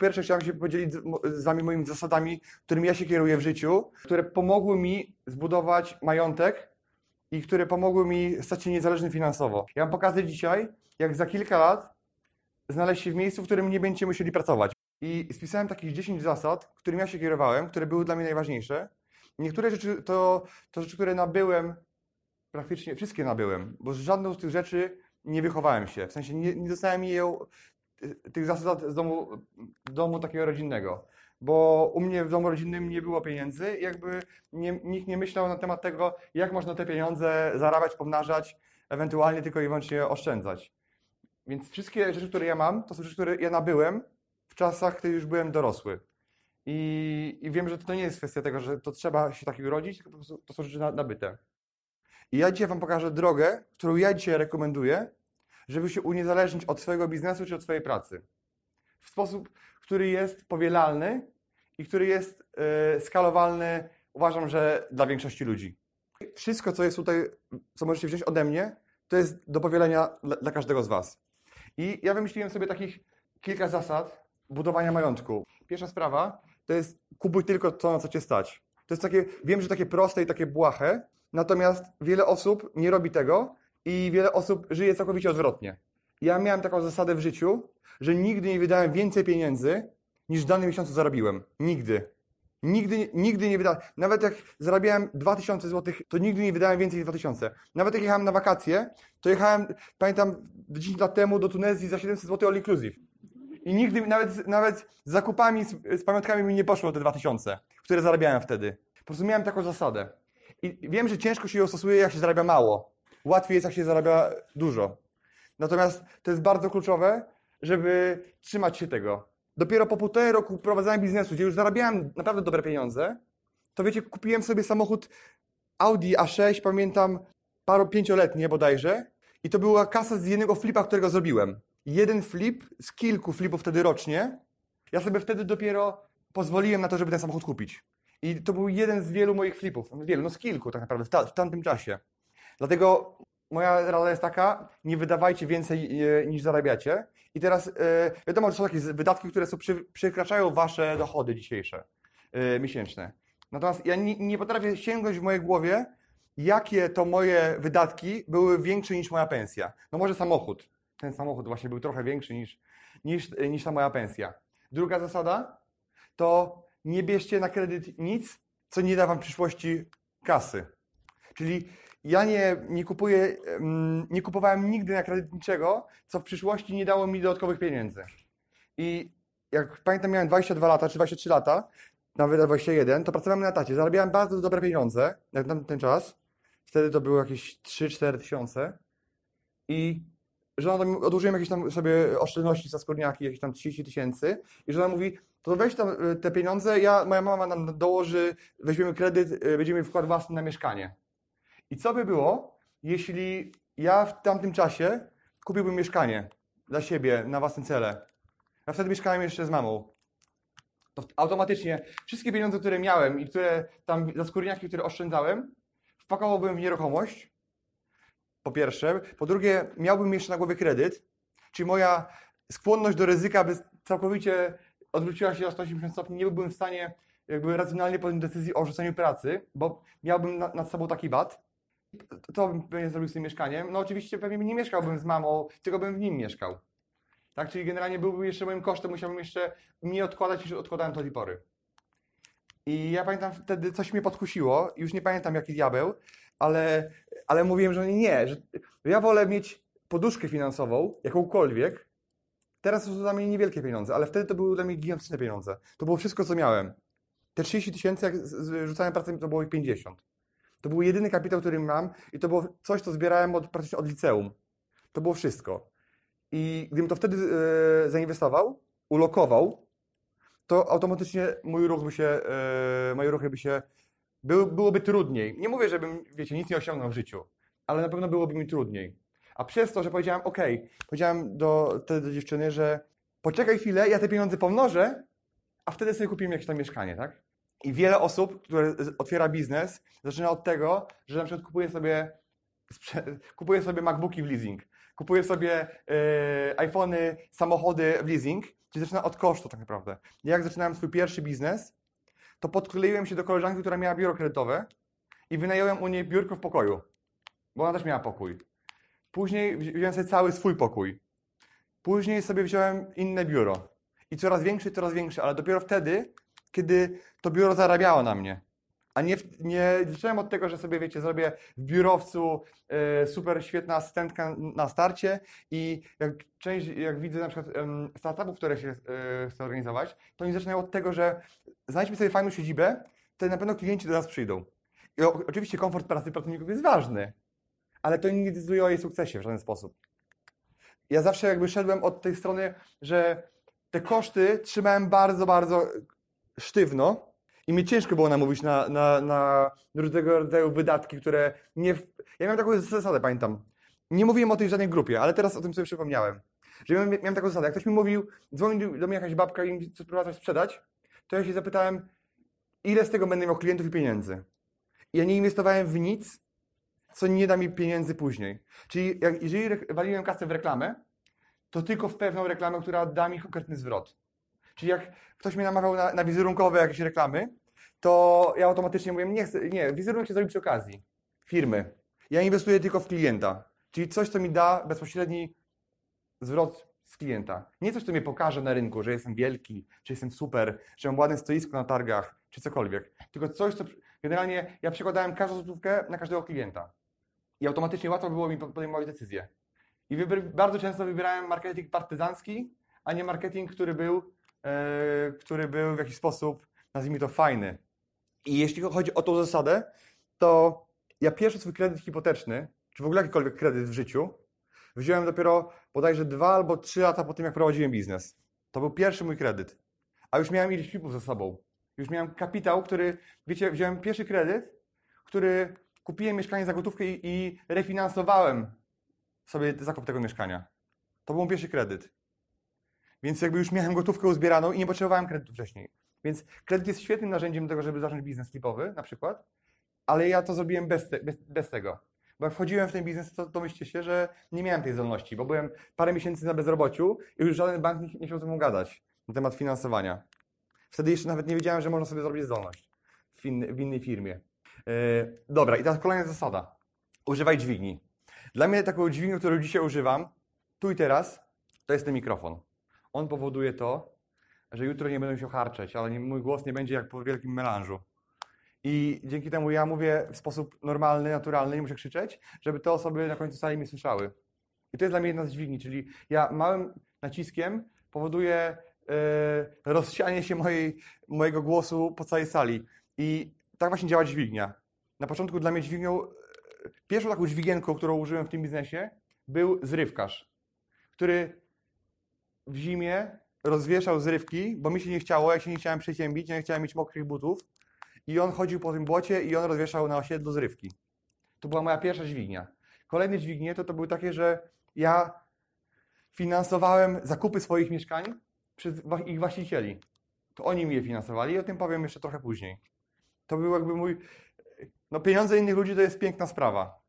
Pierwsze chciałem się podzielić z Wami moimi zasadami, którymi ja się kieruję w życiu, które pomogły mi zbudować majątek i które pomogły mi stać się niezależny finansowo. Ja mam pokazać dzisiaj, jak za kilka lat znaleźć się w miejscu, w którym nie będziecie musieli pracować. I spisałem takich 10 zasad, którymi ja się kierowałem, które były dla mnie najważniejsze. Niektóre rzeczy to, to rzeczy, które nabyłem, praktycznie wszystkie nabyłem, bo z żadną z tych rzeczy nie wychowałem się. W sensie nie, nie dostałem je tych zasad z domu, domu takiego rodzinnego. Bo u mnie w domu rodzinnym nie było pieniędzy, jakby nie, nikt nie myślał na temat tego, jak można te pieniądze zarabiać, pomnażać, ewentualnie tylko i wyłącznie oszczędzać. Więc wszystkie rzeczy, które ja mam, to są rzeczy, które ja nabyłem w czasach, kiedy już byłem dorosły. I, I, wiem, że to nie jest kwestia tego, że to trzeba się takiego urodzić, tylko to są rzeczy nabyte. I ja dzisiaj Wam pokażę drogę, którą ja dzisiaj rekomenduję, żeby się uniezależnić od swojego biznesu czy od swojej pracy. W sposób, który jest powielalny i który jest yy, skalowalny, uważam, że dla większości ludzi. Wszystko, co jest tutaj, co możecie wziąć ode mnie, to jest do powielenia dla, dla każdego z Was. I ja wymyśliłem sobie takich kilka zasad budowania majątku. Pierwsza sprawa to jest kupuj tylko to, na co Cię stać. To jest takie, wiem, że takie proste i takie błahe, natomiast wiele osób nie robi tego i wiele osób żyje całkowicie odwrotnie. Ja miałem taką zasadę w życiu, że nigdy nie wydałem więcej pieniędzy, niż w danym miesiącu zarobiłem. Nigdy. Nigdy, nigdy nie wydałem. Nawet jak zarabiałem 2000 zł, to nigdy nie wydałem więcej niż 2000. Nawet jak jechałem na wakacje, to jechałem, pamiętam, 10 lat temu do Tunezji za 700 zł all inclusive. I nigdy, nawet, nawet z zakupami, z, z pamiątkami mi nie poszło te 2000, które zarabiałem wtedy. Po prostu miałem taką zasadę. I wiem, że ciężko się ją stosuje, jak się zarabia mało łatwiej jest, jak się zarabia dużo. Natomiast to jest bardzo kluczowe, żeby trzymać się tego. Dopiero po półtorej roku prowadzenia biznesu, gdzie już zarabiałem naprawdę dobre pieniądze, to wiecie, kupiłem sobie samochód Audi A6, pamiętam, paro pięcioletnie bodajże, i to była kasa z jednego flipa, którego zrobiłem. Jeden flip z kilku flipów wtedy rocznie. Ja sobie wtedy dopiero pozwoliłem na to, żeby ten samochód kupić. I to był jeden z wielu moich flipów. Wielu, no z kilku tak naprawdę w, ta, w tamtym czasie. Dlatego moja rada jest taka, nie wydawajcie więcej e, niż zarabiacie. I teraz e, wiadomo, że są takie wydatki, które są, przekraczają wasze dochody dzisiejsze, e, miesięczne. Natomiast ja nie, nie potrafię sięgnąć w mojej głowie, jakie to moje wydatki były większe niż moja pensja. No może samochód. Ten samochód właśnie był trochę większy niż, niż, niż ta moja pensja. Druga zasada to nie bierzcie na kredyt nic, co nie da wam w przyszłości kasy. Czyli ja nie, nie kupuję, nie kupowałem nigdy na kredyt niczego, co w przyszłości nie dało mi dodatkowych pieniędzy. I jak pamiętam, miałem 22 lata czy 23 lata, nawet 21, to pracowałem na tacie. Zarabiałem bardzo dobre pieniądze jak na ten czas. Wtedy to było jakieś 3-4 tysiące. I żona mi, odłożyłem jakieś tam sobie oszczędności za skórniaki, jakieś tam 30 tysięcy. I żona mówi, to weź tam e, te pieniądze, ja, moja mama nam dołoży, weźmiemy kredyt, e, będziemy wkład własny na mieszkanie. I co by było, jeśli ja w tamtym czasie kupiłbym mieszkanie dla siebie, na własne cele? Ja wtedy mieszkałem jeszcze z mamą. To automatycznie wszystkie pieniądze, które miałem i które tam za skórniaki, które oszczędzałem, wpakowałbym w nieruchomość. Po pierwsze. Po drugie, miałbym jeszcze na głowie kredyt, czyli moja skłonność do ryzyka by całkowicie odwróciła się o 180 stopni. Nie byłbym w stanie jakby racjonalnie podjąć decyzji o rzuceniu pracy, bo miałbym nad sobą taki bat co bym zrobił z tym mieszkaniem? No oczywiście pewnie nie mieszkałbym z mamą, tylko bym w nim mieszkał. Tak, czyli generalnie byłby jeszcze moim kosztem, musiałbym jeszcze mniej odkładać niż odkładałem do tej pory. I ja pamiętam wtedy coś mnie podkusiło, już nie pamiętam jaki diabeł, ale, ale mówiłem, że nie, że ja wolę mieć poduszkę finansową, jakąkolwiek. Teraz to są dla mnie niewielkie pieniądze, ale wtedy to były dla mnie gigantyczne pieniądze. To było wszystko, co miałem. Te 30 tysięcy, jak rzucałem pracę, to było ich 50. To był jedyny kapitał, który mam i to było coś, co zbierałem od, praktycznie od liceum. To było wszystko. I gdybym to wtedy e, zainwestował, ulokował, to automatycznie mój ruch by się, e, moje ruchy by się, był, byłoby trudniej. Nie mówię, żebym, wiecie, nic nie osiągnął w życiu, ale na pewno byłoby mi trudniej. A przez to, że powiedziałem, ok, powiedziałem do, wtedy do dziewczyny, że poczekaj chwilę, ja te pieniądze pomnożę, a wtedy sobie kupimy jakieś tam mieszkanie, tak? I wiele osób, które otwiera biznes, zaczyna od tego, że na przykład kupuje sobie, kupuje sobie MacBooki w leasing, kupuje sobie e, iPhony, samochody w leasing, czyli zaczyna od kosztu tak naprawdę. Jak zaczynałem swój pierwszy biznes, to podkleiłem się do koleżanki, która miała biuro kredytowe i wynająłem u niej biurko w pokoju, bo ona też miała pokój. Później wzi- wziąłem sobie cały swój pokój. Później sobie wziąłem inne biuro. I coraz większe, coraz większe, ale dopiero wtedy, kiedy to biuro zarabiało na mnie. A nie, nie zacząłem od tego, że sobie, wiecie, zrobię w biurowcu e, super świetna asystentka na starcie i jak część, jak widzę na przykład em, startupów, które się e, chcę organizować, to oni zaczynają od tego, że znajdźmy sobie fajną siedzibę, to na pewno klienci do nas przyjdą. I o, oczywiście komfort pracy pracowników jest ważny, ale to nie decyduje o jej sukcesie w żaden sposób. Ja zawsze jakby szedłem od tej strony, że te koszty trzymałem bardzo, bardzo sztywno i mi ciężko było namówić na, na, na różnego rodzaju wydatki, które nie... Ja miałem taką zasadę, pamiętam. Nie mówiłem o tej w żadnej grupie, ale teraz o tym sobie przypomniałem. Że miałem, miałem taką zasadę, jak ktoś mi mówił, dzwonił do mnie jakaś babka i mi próbowała coś sprzedać, to ja się zapytałem, ile z tego będę miał klientów i pieniędzy. I ja nie inwestowałem w nic, co nie da mi pieniędzy później. Czyli jak, jeżeli waliłem kasę w reklamę, to tylko w pewną reklamę, która da mi konkretny zwrot. Czyli jak ktoś mnie namawiał na, na wizerunkowe jakieś reklamy, to ja automatycznie mówię, nie nie, wizerunek się zrobi przy okazji firmy. Ja inwestuję tylko w klienta. Czyli coś, co mi da bezpośredni zwrot z klienta. Nie coś, co mnie pokaże na rynku, że jestem wielki, czy jestem super, że mam ładne stoisko na targach, czy cokolwiek. Tylko coś, co generalnie ja przekładałem każdą złotówkę na każdego klienta. I automatycznie łatwo było mi podejmować decyzje. I bardzo często wybierałem marketing partyzancki, a nie marketing, który był, który był w jakiś sposób, nazwijmy to, fajny. I jeśli chodzi o tą zasadę, to ja pierwszy swój kredyt hipoteczny, czy w ogóle jakikolwiek kredyt w życiu, wziąłem dopiero bodajże dwa albo trzy lata po tym, jak prowadziłem biznes. To był pierwszy mój kredyt. A już miałem ileś flipów ze sobą. Już miałem kapitał, który, wiecie, wziąłem pierwszy kredyt, który kupiłem mieszkanie za gotówkę i, i refinansowałem sobie zakup tego mieszkania. To był mój pierwszy kredyt. Więc jakby już miałem gotówkę uzbieraną i nie potrzebowałem kredytu wcześniej. Więc kredyt jest świetnym narzędziem do tego, żeby zacząć biznes flipowy na przykład, ale ja to zrobiłem bez, te, bez, bez tego. Bo jak wchodziłem w ten biznes, to domyślcie się, że nie miałem tej zdolności, bo byłem parę miesięcy na bezrobociu i już żaden bank nie, nie chciał ze mną gadać na temat finansowania. Wtedy jeszcze nawet nie wiedziałem, że można sobie zrobić zdolność w, w innej firmie. Yy, dobra, i teraz kolejna zasada. Używaj dźwigni. Dla mnie taką dźwignią, którą dzisiaj używam, tu i teraz, to jest ten mikrofon. On powoduje to, że jutro nie będę się harczeć, ale mój głos nie będzie jak po wielkim melanżu. I dzięki temu ja mówię w sposób normalny, naturalny, nie muszę krzyczeć, żeby te osoby na końcu sali mnie słyszały. I to jest dla mnie jedna z dźwigni, czyli ja małym naciskiem powoduję e, rozsianie się mojej, mojego głosu po całej sali. I tak właśnie działa dźwignia. Na początku dla mnie dźwignią, e, pierwszą taką dźwigienką, którą użyłem w tym biznesie, był zrywkarz, który w zimie rozwieszał zrywki, bo mi się nie chciało, ja się nie chciałem przeciębić, ja nie chciałem mieć mokrych butów. I on chodził po tym błocie i on rozwieszał na osiedlu zrywki. To była moja pierwsza dźwignia. Kolejne dźwignie to, to były takie, że ja finansowałem zakupy swoich mieszkań przez ich właścicieli. To oni mi je finansowali i o tym powiem jeszcze trochę później. To był jakby mój... No pieniądze innych ludzi to jest piękna sprawa.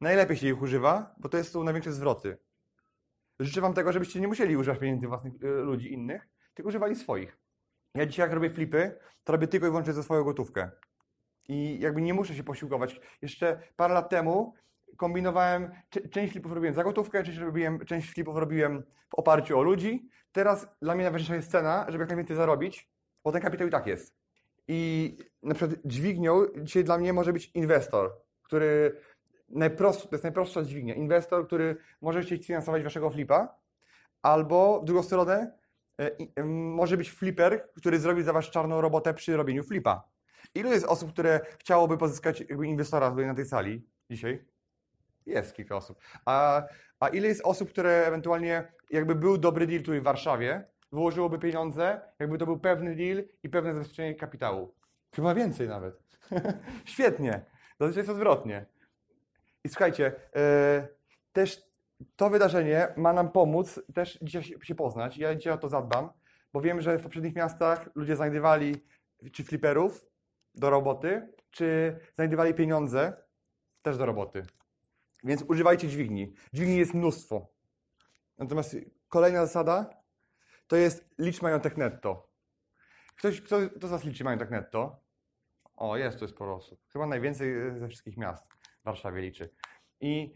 Najlepiej się ich używa, bo to jest są największe zwroty. Życzę Wam tego, żebyście nie musieli używać pieniędzy własnych y, ludzi innych, tylko używali swoich. Ja dzisiaj jak robię flipy, to robię tylko i wyłącznie ze swoją gotówkę. I jakby nie muszę się posiłkować. Jeszcze parę lat temu kombinowałem, część flipów robiłem za gotówkę, część, robiłem, część flipów robiłem w oparciu o ludzi. Teraz dla mnie najważniejsza jest cena, żeby jak najwięcej zarobić, bo ten kapitał i tak jest. I na przykład dźwignią dzisiaj dla mnie może być inwestor, który najprostszy, to jest najprostsza dźwignia. Inwestor, który może chcieć finansować waszego flipa, albo w drugą stronę e, em, może być flipper, który zrobi za was czarną robotę przy robieniu flipa. Ilu jest osób, które chciałoby pozyskać jakby inwestora tutaj na tej sali dzisiaj? Jest kilka osób. A, a ile jest osób, które ewentualnie, jakby był dobry deal tutaj w Warszawie, wyłożyłoby pieniądze, jakby to był pewny deal i pewne zabezpieczenie kapitału. Chyba więcej nawet. Świetnie. Zazwyczaj jest odwrotnie. I słuchajcie, e, też to wydarzenie ma nam pomóc też dzisiaj się- poznać. Ja dzisiaj o to zadbam, bo wiem, że w poprzednich miastach ludzie znajdywali czy fliperów do roboty, czy znajdywali pieniądze też do roboty. Więc używajcie dźwigni. Dźwigni jest mnóstwo. Natomiast kolejna zasada to jest licz majątek netto. Ktoś, kto, kto z Was liczy majątek netto? O, jest tu sporo osób. Chyba najwięcej ze wszystkich miast w Warszawie liczy. I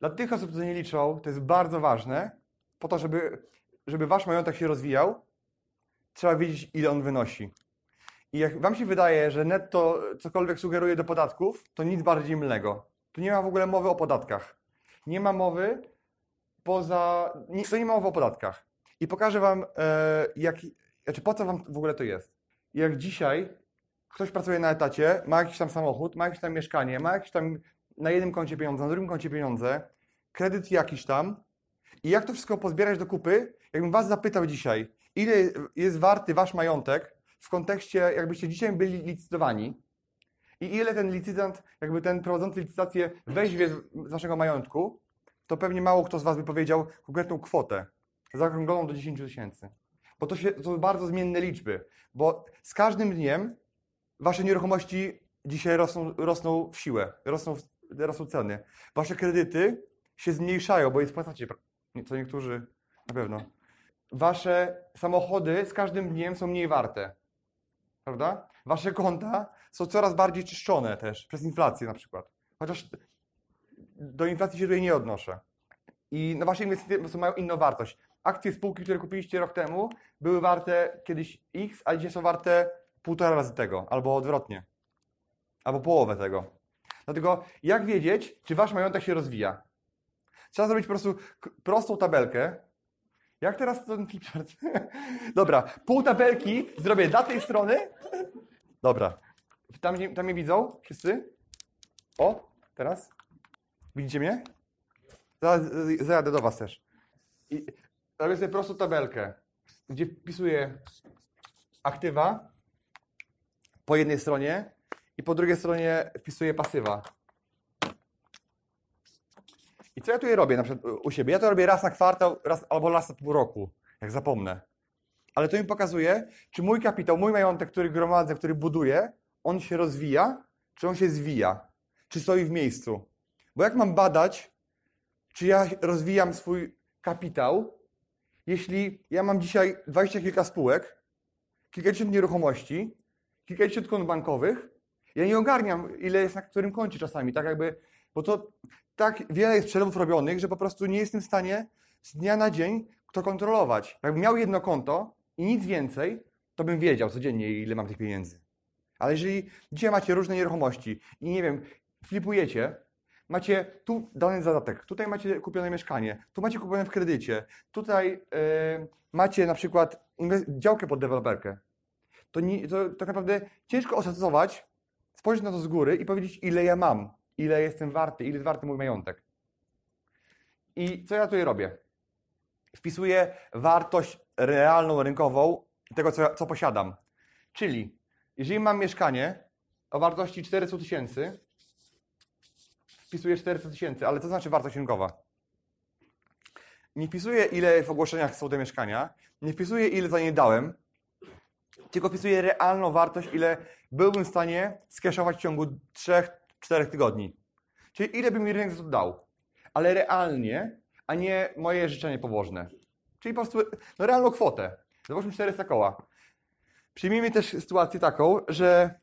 dla tych osób, które nie liczą, to jest bardzo ważne, po to, żeby, żeby Wasz majątek się rozwijał, trzeba wiedzieć, ile on wynosi. I jak Wam się wydaje, że netto cokolwiek sugeruje do podatków, to nic bardziej mylnego. Tu nie ma w ogóle mowy o podatkach. Nie ma mowy poza. Nie, to nie ma mowy o podatkach. I pokażę Wam, e, jak, znaczy po co Wam w ogóle to jest. Jak dzisiaj ktoś pracuje na etacie, ma jakiś tam samochód, ma jakieś tam mieszkanie, ma jakieś tam na jednym koncie pieniądze, na drugim koncie pieniądze, kredyt jakiś tam. I jak to wszystko pozbierać do kupy? Jakbym Was zapytał dzisiaj, ile jest warty Wasz majątek w kontekście, jakbyście dzisiaj byli licytowani i ile ten licytant, jakby ten prowadzący licytację weźmie z Waszego majątku, to pewnie mało kto z Was by powiedział konkretną kwotę, zaokrągloną do 10 tysięcy. Bo to, się, to są bardzo zmienne liczby, bo z każdym dniem Wasze nieruchomości dzisiaj rosną, rosną w siłę, rosną, w- rosną ceny. Wasze kredyty się zmniejszają, bo je spłacacie, co niektórzy na pewno. Wasze samochody z każdym dniem są mniej warte, prawda? Wasze konta są coraz bardziej czyszczone też, przez inflację na przykład. Chociaż do inflacji się tutaj nie odnoszę. I no wasze inwestycje mają inną wartość. Akcje spółki, które kupiliście rok temu, były warte kiedyś X, a dzisiaj są warte półtora razy tego, albo odwrotnie. Albo połowę tego. Dlatego jak wiedzieć, czy wasz majątek się rozwija? Trzeba zrobić po prostu prostą tabelkę. Jak teraz ten flipchart? Dobra, pół tabelki zrobię dla tej strony. Dobra. Tam, tam mnie widzą wszyscy? O, teraz? Widzicie mnie? Zaraz zajadę do was też. I robię sobie prostą tabelkę, gdzie wpisuję aktywa po jednej stronie i po drugiej stronie wpisuję pasywa. I co ja tutaj robię na przykład u siebie? Ja to robię raz na kwartał, raz, albo raz na pół roku, jak zapomnę. Ale to mi pokazuje, czy mój kapitał, mój majątek, który gromadzę, który buduję, on się rozwija, czy on się zwija, czy stoi w miejscu. Bo jak mam badać, czy ja rozwijam swój kapitał, jeśli ja mam dzisiaj dwadzieścia kilka spółek, kilkadziesiąt nieruchomości, kilkadziesiąt kont bankowych, ja nie ogarniam, ile jest na którym koncie czasami, tak jakby, bo to tak wiele jest przelewów robionych, że po prostu nie jestem w stanie z dnia na dzień to kontrolować. Jakbym miał jedno konto i nic więcej, to bym wiedział codziennie, ile mam tych pieniędzy. Ale jeżeli dzisiaj macie różne nieruchomości i nie wiem, flipujecie, macie tu dany zadatek, tutaj macie kupione mieszkanie, tu macie kupione w kredycie, tutaj e, macie na przykład działkę pod deweloperkę, to, nie, to tak naprawdę ciężko oszacować, spojrzeć na to z góry i powiedzieć, ile ja mam, ile jestem warty, ile jest warty mój majątek. I co ja tutaj robię? Wpisuję wartość realną, rynkową tego, co, co posiadam. Czyli, jeżeli mam mieszkanie o wartości 400 tysięcy, wpisuję 400 tysięcy, ale co znaczy wartość rynkowa? Nie wpisuję, ile w ogłoszeniach są te mieszkania, nie wpisuję, ile za nie dałem, tylko wpisuję realną wartość, ile byłbym w stanie skeszować w ciągu 3-4 tygodni. Czyli ile by mi rynek za to dał. Ale realnie, a nie moje życzenie pobożne. Czyli po prostu no, realną kwotę. Zobaczmy 400 koła. Przyjmijmy też sytuację taką, że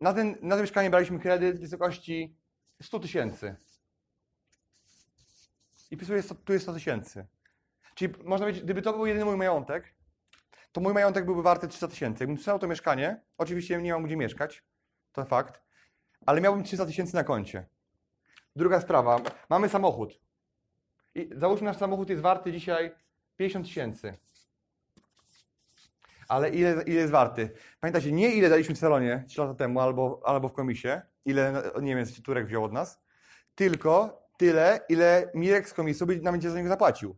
na, ten, na to mieszkanie braliśmy kredyt w wysokości 100 tysięcy. I wpisuję, 100 tu jest 100 tysięcy. Czyli można powiedzieć, gdyby to był jedyny mój majątek, to mój majątek byłby warty 300 tysięcy. Jakbym sprzedał to mieszkanie, oczywiście nie mam gdzie mieszkać, to fakt, ale miałbym 300 tysięcy na koncie. Druga sprawa, mamy samochód. I załóżmy, nasz samochód jest warty dzisiaj 50 tysięcy. Ale ile, ile jest warty? Pamiętajcie, nie ile daliśmy w salonie 3 lata temu albo, albo w komisie, ile Niemiec Turek wziął od nas, tylko tyle, ile Mirek z komisji nam będzie za niego zapłacił.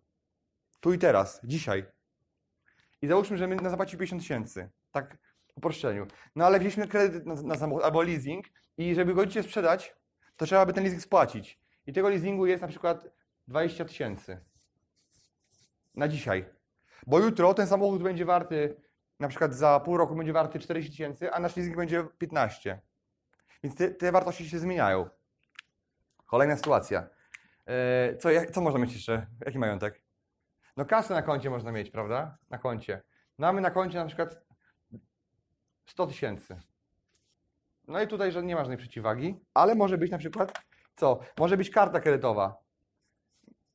Tu i teraz, dzisiaj. I załóżmy, że my na zapłaci 50 tysięcy, tak w uproszczeniu. No ale wzięliśmy kredyt na, na samochód albo leasing i żeby go dzisiaj sprzedać, to trzeba by ten leasing spłacić. I tego leasingu jest na przykład 20 tysięcy na dzisiaj. Bo jutro ten samochód będzie warty, na przykład za pół roku będzie warty 40 tysięcy, a nasz leasing będzie 15. Więc te, te wartości się zmieniają. Kolejna sytuacja. E, Co, co można mieć jeszcze? Jaki majątek? No kasę na koncie można mieć, prawda? Na koncie. No, Mamy na koncie na przykład 100 tysięcy. No i tutaj nie ma żadnej przeciwwagi, ale może być na przykład co? Może być karta kredytowa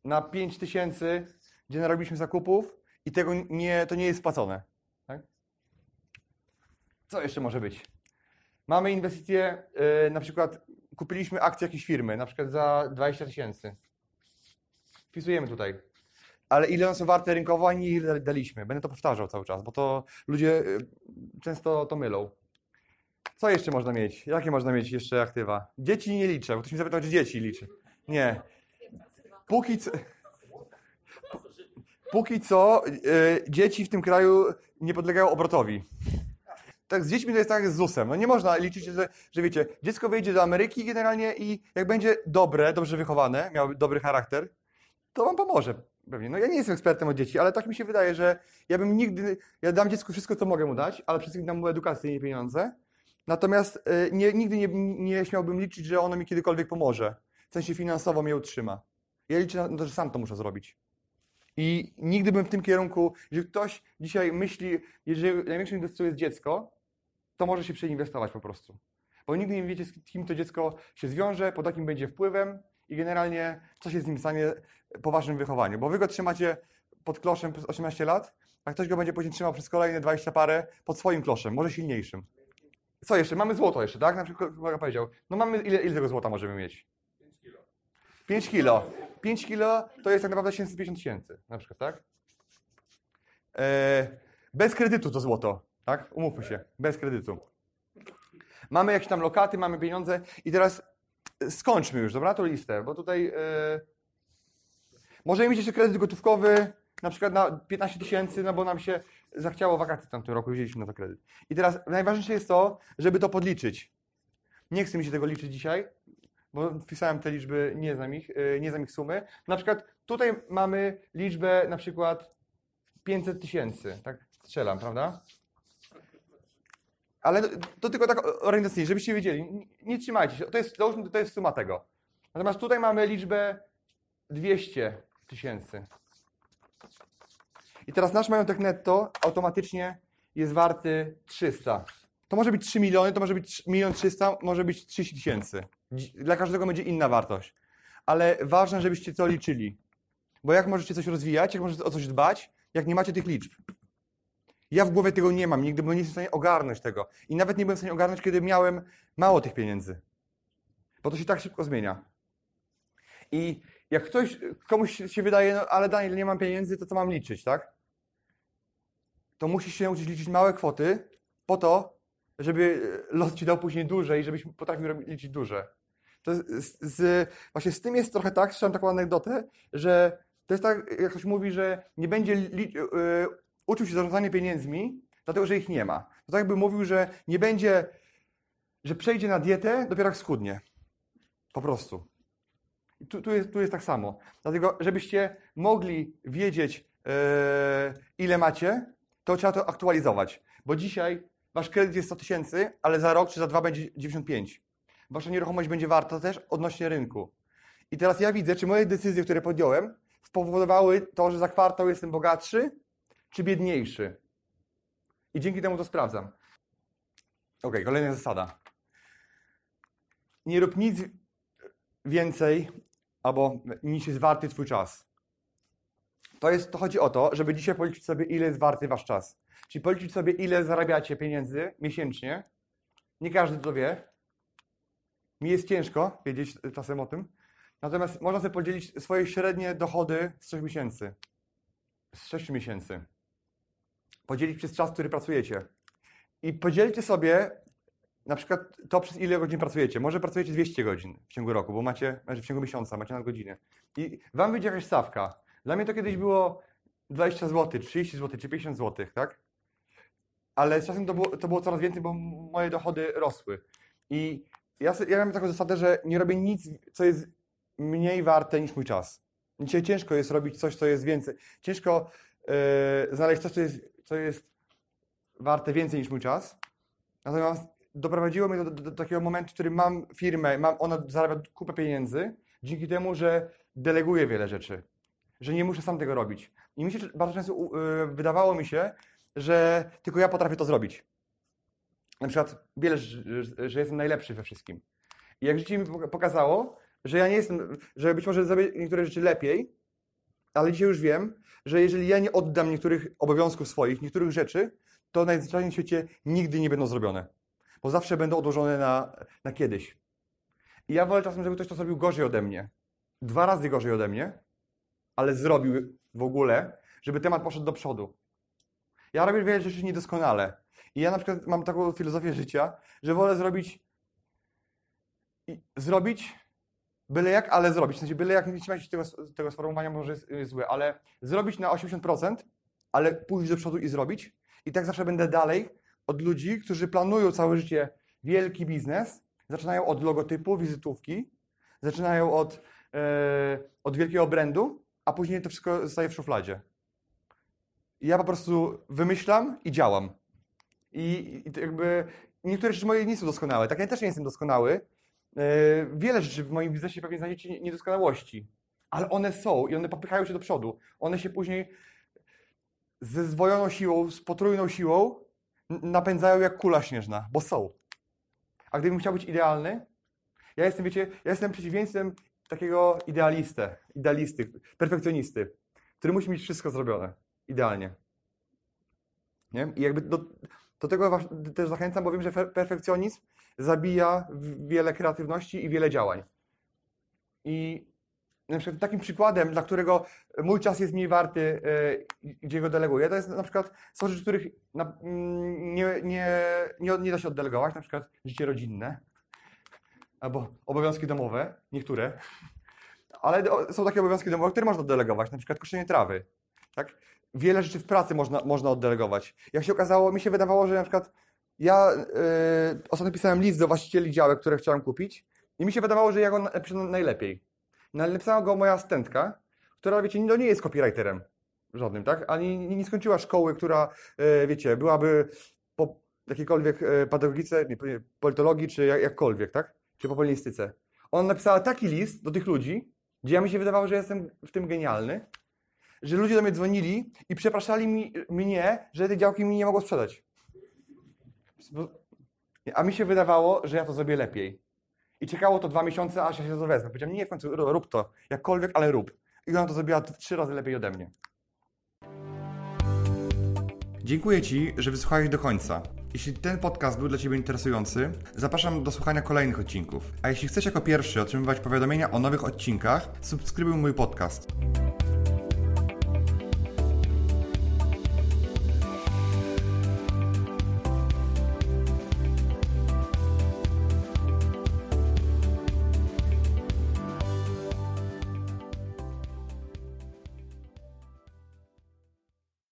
na 5 tysięcy, gdzie narobiliśmy zakupów i tego nie, to nie jest spłacone. Tak? Co jeszcze może być? Mamy inwestycje, yy, na przykład kupiliśmy akcję jakiejś firmy, na przykład za 20 tysięcy. Wpisujemy tutaj. Ale ile one są warte rynkowo, a nie ile daliśmy. Będę to powtarzał cały czas, bo to ludzie yy, często to mylą. Co jeszcze można mieć? Jakie można mieć jeszcze aktywa? Dzieci nie liczę, bo ktoś mi zapytał, czy dzieci liczy. Nie. Póki co, póki co yy, dzieci w tym kraju nie podlegają obrotowi. Tak, z dziećmi to jest tak jak z ZUS-em. No nie można liczyć, że, że wiecie, dziecko wyjdzie do Ameryki generalnie i jak będzie dobre, dobrze wychowane, miał dobry charakter, to wam pomoże pewnie. No ja nie jestem ekspertem od dzieci, ale tak mi się wydaje, że ja bym nigdy, ja dam dziecku wszystko, co mogę mu dać, ale przede wszystkim dam mu edukację, nie pieniądze. Natomiast y, nie, nigdy nie, nie śmiałbym liczyć, że ono mi kiedykolwiek pomoże. W sensie finansowo mnie utrzyma. Ja liczę na to, że sam to muszę zrobić. I nigdy bym w tym kierunku, że ktoś dzisiaj myśli, jeżeli największą inwestycją jest dziecko, to może się przeinwestować po prostu. Bo nigdy nie wiecie, z kim to dziecko się zwiąże, pod jakim będzie wpływem i generalnie co się z nim stanie po waszym wychowaniu. Bo wy go trzymacie pod kloszem przez 18 lat, a ktoś go będzie później trzymał przez kolejne 20 parę pod swoim kloszem, może silniejszym. Co jeszcze? Mamy złoto jeszcze, tak? Na przykład kolega powiedział. No mamy, ile, ile tego złota możemy mieć? 5 kilo. 5 kilo to jest tak naprawdę 750 tysięcy, na przykład, tak? E, bez kredytu to złoto, tak? Umówmy się, bez kredytu. Mamy jakieś tam lokaty, mamy pieniądze i teraz skończmy już, dobra, tą listę, bo tutaj e, możemy mieć jeszcze kredyt gotówkowy, na przykład na 15 tysięcy, no bo nam się zachciało wakacji w tamtym roku, wzięliśmy na to kredyt. I teraz najważniejsze jest to, żeby to podliczyć. Nie chcę mi się tego liczyć dzisiaj, bo wpisałem te liczby, nie znam ich, e, nie znam ich sumy. Na przykład tutaj mamy liczbę na przykład 500 tysięcy, tak strzelam, prawda? Ale to tylko tak orientacyjnie, żebyście wiedzieli. Nie, trzymajcie się, to jest, to jest suma tego. Natomiast tutaj mamy liczbę 200 tysięcy. I teraz nasz majątek netto automatycznie jest warty 300. To może być 3 miliony, to może być 1 300, może być 30 tysięcy. Dla każdego będzie inna wartość. Ale ważne, żebyście to liczyli. Bo jak możecie coś rozwijać, jak możecie o coś dbać, jak nie macie tych liczb. Ja w głowie tego nie mam, nigdy bym nie jestem w stanie ogarnąć tego. I nawet nie byłem w stanie ogarnąć, kiedy miałem mało tych pieniędzy. Bo to się tak szybko zmienia. I jak ktoś, komuś się wydaje, no ale Daniel, nie mam pieniędzy, to co mam liczyć, tak? To musisz się nauczyć liczyć małe kwoty po to, żeby los ci dał później duże i żebyś potrafił liczyć duże. To z, z, właśnie z tym jest trochę tak, słyszałem taką anegdotę, że to jest tak, jak ktoś mówi, że nie będzie y, uczył się zarządzania pieniędzmi, dlatego że ich nie ma. To tak jakby mówił, że nie będzie, że przejdzie na dietę dopiero jak schudnie. Po prostu. Tu, tu, jest, tu jest tak samo. Dlatego, żebyście mogli wiedzieć, e, ile macie, to trzeba to aktualizować. Bo dzisiaj wasz kredyt jest 100 tysięcy, ale za rok czy za dwa będzie 95. Wasza nieruchomość będzie warta też odnośnie rynku. I teraz ja widzę, czy moje decyzje, które podjąłem, spowodowały to, że za kwartał jestem bogatszy, czy biedniejszy. I dzięki temu to sprawdzam. Ok, kolejna zasada. Nie rób nic więcej, albo niż jest warty Twój czas. To, jest, to chodzi o to, żeby dzisiaj policzyć sobie, ile jest warty Wasz czas. Czyli policzyć sobie, ile zarabiacie pieniędzy miesięcznie. Nie każdy to wie. Mi jest ciężko wiedzieć czasem o tym. Natomiast można sobie podzielić swoje średnie dochody z 3 miesięcy. Z 6 miesięcy. Podzielić przez czas, który pracujecie. I podzielcie sobie na przykład to, przez ile godzin pracujecie. Może pracujecie 200 godzin w ciągu roku, bo macie, znaczy w ciągu miesiąca, macie nadgodziny. I wam wyjdzie jakaś stawka. Dla mnie to kiedyś było 20 zł, 30 zł czy 50 zł, tak? Ale z czasem to było, to było coraz więcej, bo moje dochody rosły. I ja, ja mam taką zasadę, że nie robię nic, co jest mniej warte niż mój czas. Dzisiaj ciężko jest robić coś, co jest więcej. Ciężko yy, znaleźć coś, co jest, co jest warte więcej niż mój czas. Natomiast doprowadziło mnie do, do, do takiego momentu, w którym mam firmę, mam, ona zarabia kupę pieniędzy, dzięki temu, że deleguję wiele rzeczy. Że nie muszę sam tego robić. I mi się bardzo często yy, wydawało mi się, że tylko ja potrafię to zrobić. Na przykład wiele, że, że jestem najlepszy we wszystkim. I jak życie mi pokazało, że ja nie jestem, że być może zrobię niektóre rzeczy lepiej, ale dzisiaj już wiem, że jeżeli ja nie oddam niektórych obowiązków swoich, niektórych rzeczy, to najzwyczajniej w świecie nigdy nie będą zrobione. Bo zawsze będą odłożone na, na kiedyś. I ja wolę czasem, żeby ktoś to zrobił gorzej ode mnie. Dwa razy gorzej ode mnie, ale zrobił w ogóle, żeby temat poszedł do przodu. Ja robię wiele rzeczy niedoskonale. I ja na przykład mam taką filozofię życia, że wolę zrobić zrobić byle jak, ale zrobić. W sensie byle jak, nie trzymajcie się tego, tego sformułowania, może jest złe, ale zrobić na 80%, ale pójść do przodu i zrobić. I tak zawsze będę dalej od ludzi, którzy planują całe życie wielki biznes, zaczynają od logotypu, wizytówki, zaczynają od, e, od wielkiego brandu, a później to wszystko zostaje w szufladzie. I ja po prostu wymyślam i działam. I, i jakby niektóre rzeczy moje nie są doskonałe. Tak ja też nie jestem doskonały. E, wiele rzeczy w moim biznesie pewnie znajdziecie niedoskonałości, ale one są i one popychają się do przodu. One się później ze zdwojoną siłą, z potrójną siłą napędzają jak kula śnieżna, bo są. A gdybym chciał być idealny, ja jestem, wiecie, ja jestem przeciwieństwem takiego idealistę, idealisty, perfekcjonisty, który musi mieć wszystko zrobione idealnie. Nie? I jakby do, do tego też zachęcam, bo wiem, że perfekcjonizm zabija wiele kreatywności i wiele działań. I na przykład takim przykładem, dla którego mój czas jest mniej warty, e, gdzie go deleguję, to jest na przykład są rzeczy, których mm, nie, nie, nie, nie da się oddelegować, na przykład życie rodzinne albo obowiązki domowe, niektóre, ale są takie obowiązki domowe, które można oddelegować, na przykład koszenie trawy. Tak? Wiele rzeczy w pracy można, można oddelegować. Jak się okazało, mi się wydawało, że na przykład ja yy, ostatnio pisałem list do właścicieli działek, które chciałem kupić i mi się wydawało, że ja go napiszę najlepiej. No, napisała go moja asystentka, która, wiecie, no nie jest copywriterem żadnym, tak? Ani nie, skończyła szkoły, która, yy, wiecie, byłaby po jakiejkolwiek yy, pedagogice, nie, politologii, czy jak, jakkolwiek, tak? Czy po polonistyce. Ona napisała taki list do tych ludzi, gdzie ja mi się wydawało, że jestem w tym genialny, że ludzie do mnie dzwonili i przepraszali mi, mnie, że te działki mi nie mogą sprzedać. A mi się wydawało, że ja to zrobię lepiej. I czekało to dwa miesiące, aż ja się to wezmę. Powiedziałem, nie, w końcu rób to, jakkolwiek, ale rób. I ona to zrobiła trzy razy lepiej ode mnie. Dziękuję Ci, że wysłuchałeś do końca. Jeśli ten podcast był dla Ciebie interesujący, zapraszam do słuchania kolejnych odcinków. A jeśli chcesz jako pierwszy otrzymywać powiadomienia o nowych odcinkach, subskrybuj mój podcast.